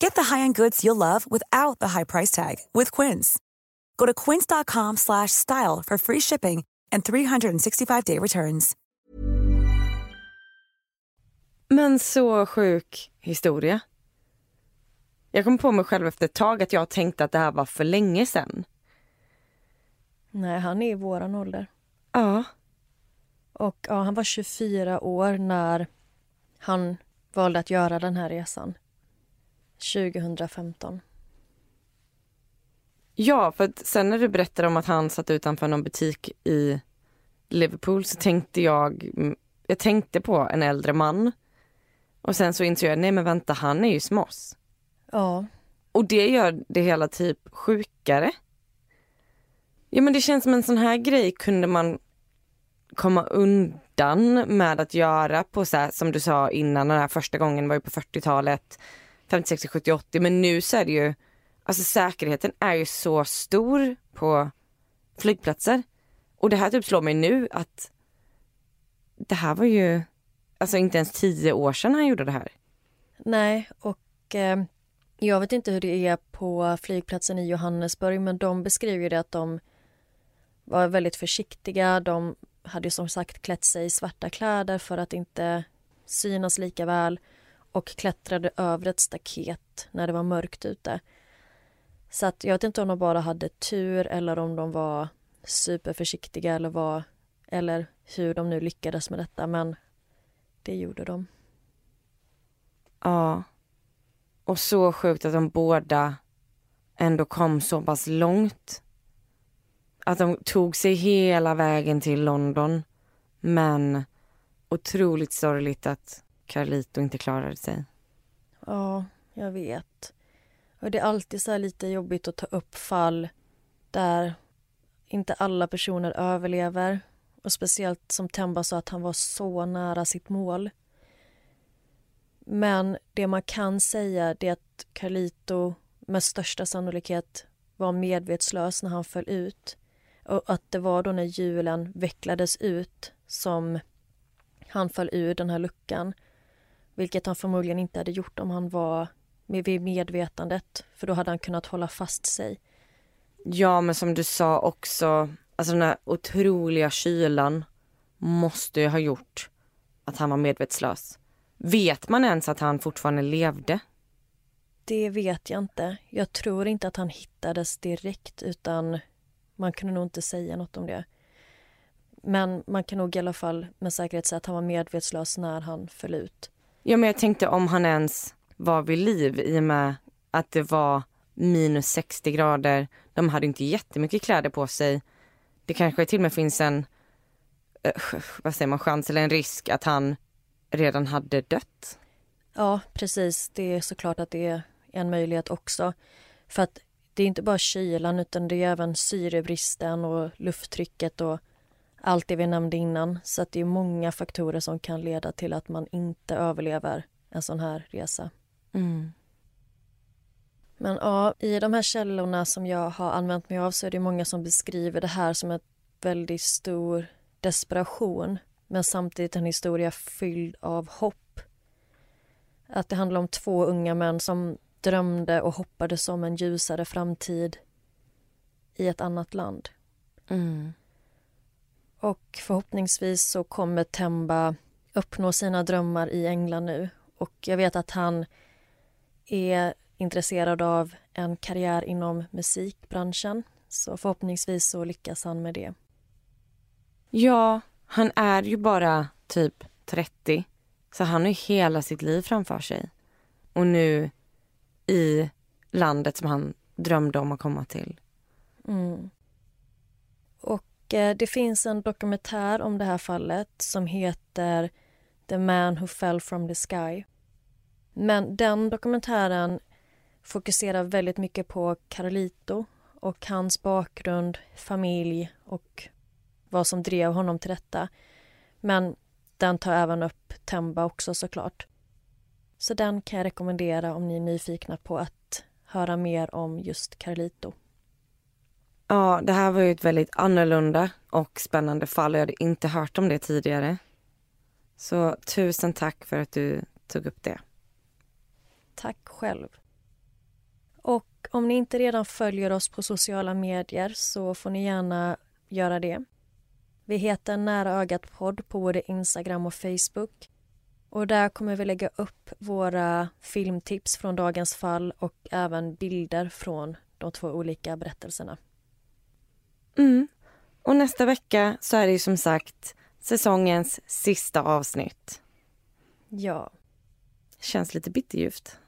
S5: Get the high-end goods you'll love without the high price tag with Quince. Go to quince.com/style for free shipping and 365-day returns.
S1: Men så sjuk historia. Jag kom på mig själv efter ett tag att jag tänkte att det här var för länge sedan.
S2: Nej, han är i våran ålder.
S1: Ja.
S2: Och ja, han var 24 år när han valde att göra den här resan. 2015.
S1: Ja, för att sen när du berättade om att han satt utanför någon butik i Liverpool så tänkte jag, jag tänkte på en äldre man. Och sen så insåg jag, nej men vänta, han är ju som oss.
S2: Ja.
S1: Och det gör det hela typ sjukare. Ja men det känns som en sån här grej kunde man komma undan med att göra på så här, som du sa innan, den här första gången var ju på 40-talet, 50, 60, 70, 80 men nu så är det ju, alltså säkerheten är ju så stor på flygplatser. Och det här typ slår mig nu att det här var ju, alltså inte ens tio år sedan han gjorde det här.
S2: Nej, och eh, jag vet inte hur det är på flygplatsen i Johannesburg men de beskriver det att de var väldigt försiktiga. De hade ju som sagt klätt sig i svarta kläder för att inte synas lika väl och klättrade över ett staket när det var mörkt ute. Så att jag vet inte om de bara hade tur eller om de var superförsiktiga eller var, eller hur de nu lyckades med detta men det gjorde de.
S1: Ja. Och så sjukt att de båda ändå kom så pass långt. Att de tog sig hela vägen till London. Men otroligt sorgligt att Carlito inte klarade sig.
S2: Ja, jag vet. Och det är alltid så lite jobbigt att ta upp fall där inte alla personer överlever. Och speciellt som Temba sa att han var så nära sitt mål. Men det man kan säga är att Carlito med största sannolikhet var medvetslös när han föll ut. Och att det var då när hjulen vecklades ut som han föll ur den här luckan. Vilket han förmodligen inte hade gjort om han var vid medvetandet. För då hade han kunnat hålla fast sig.
S1: Ja men som du sa också, alltså den här otroliga kylan måste ju ha gjort att han var medvetslös. Vet man ens att han fortfarande levde?
S2: Det vet jag inte. Jag tror inte att han hittades direkt utan man kunde nog inte säga något om det. Men man kan nog i alla fall med säkerhet säga att han var medvetslös när han föll ut.
S1: Ja men jag tänkte om han ens var vid liv i och med att det var minus 60 grader. De hade inte jättemycket kläder på sig. Det kanske till och med finns en, eh, vad säger man, chans eller en risk att han redan hade dött.
S2: Ja, precis. Det är såklart att det är en möjlighet också. För att det är inte bara kylan utan det är även syrebristen och lufttrycket och allt det vi nämnde innan. Så det är många faktorer som kan leda till att man inte överlever en sån här resa.
S1: Mm.
S2: Men ja, i de här källorna som jag har använt mig av så är det många som beskriver det här som en väldigt stor desperation men samtidigt en historia fylld av hopp. Att det handlar om två unga män som drömde och hoppades om en ljusare framtid i ett annat land.
S1: Mm.
S2: Och förhoppningsvis så kommer Temba uppnå sina drömmar i England nu. Och jag vet att han är intresserad av en karriär inom musikbranschen. Så förhoppningsvis så lyckas han med det.
S1: Ja, han är ju bara typ 30. Så han har ju hela sitt liv framför sig. Och nu i landet som han drömde om att komma till.
S2: Mm. Och eh, det finns en dokumentär om det här fallet som heter The Man Who Fell From The Sky. Men den dokumentären fokuserar väldigt mycket på Carlito och hans bakgrund, familj och vad som drev honom till detta. Men den tar även upp Temba också såklart. Så den kan jag rekommendera om ni är nyfikna på att höra mer om just Carlito.
S1: Ja, det här var ju ett väldigt annorlunda och spännande fall och jag hade inte hört om det tidigare. Så tusen tack för att du tog upp det.
S2: Tack själv. Och om ni inte redan följer oss på sociala medier så får ni gärna göra det. Vi heter Nära ögat podd på både Instagram och Facebook. Och där kommer vi lägga upp våra filmtips från dagens fall och även bilder från de två olika berättelserna.
S1: Mm. Och nästa vecka så är det ju som sagt säsongens sista avsnitt.
S2: Ja.
S1: Känns lite bitterljuvt.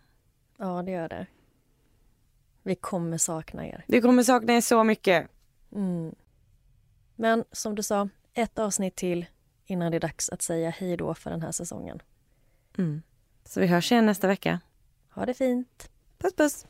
S2: Ja, det gör det. Vi kommer sakna er.
S1: Vi kommer sakna er så mycket.
S2: Mm. Men som du sa, ett avsnitt till innan det är dags att säga hej då för den här säsongen.
S1: Mm. Så vi hörs igen nästa vecka.
S2: Ha det fint.
S1: Puss puss.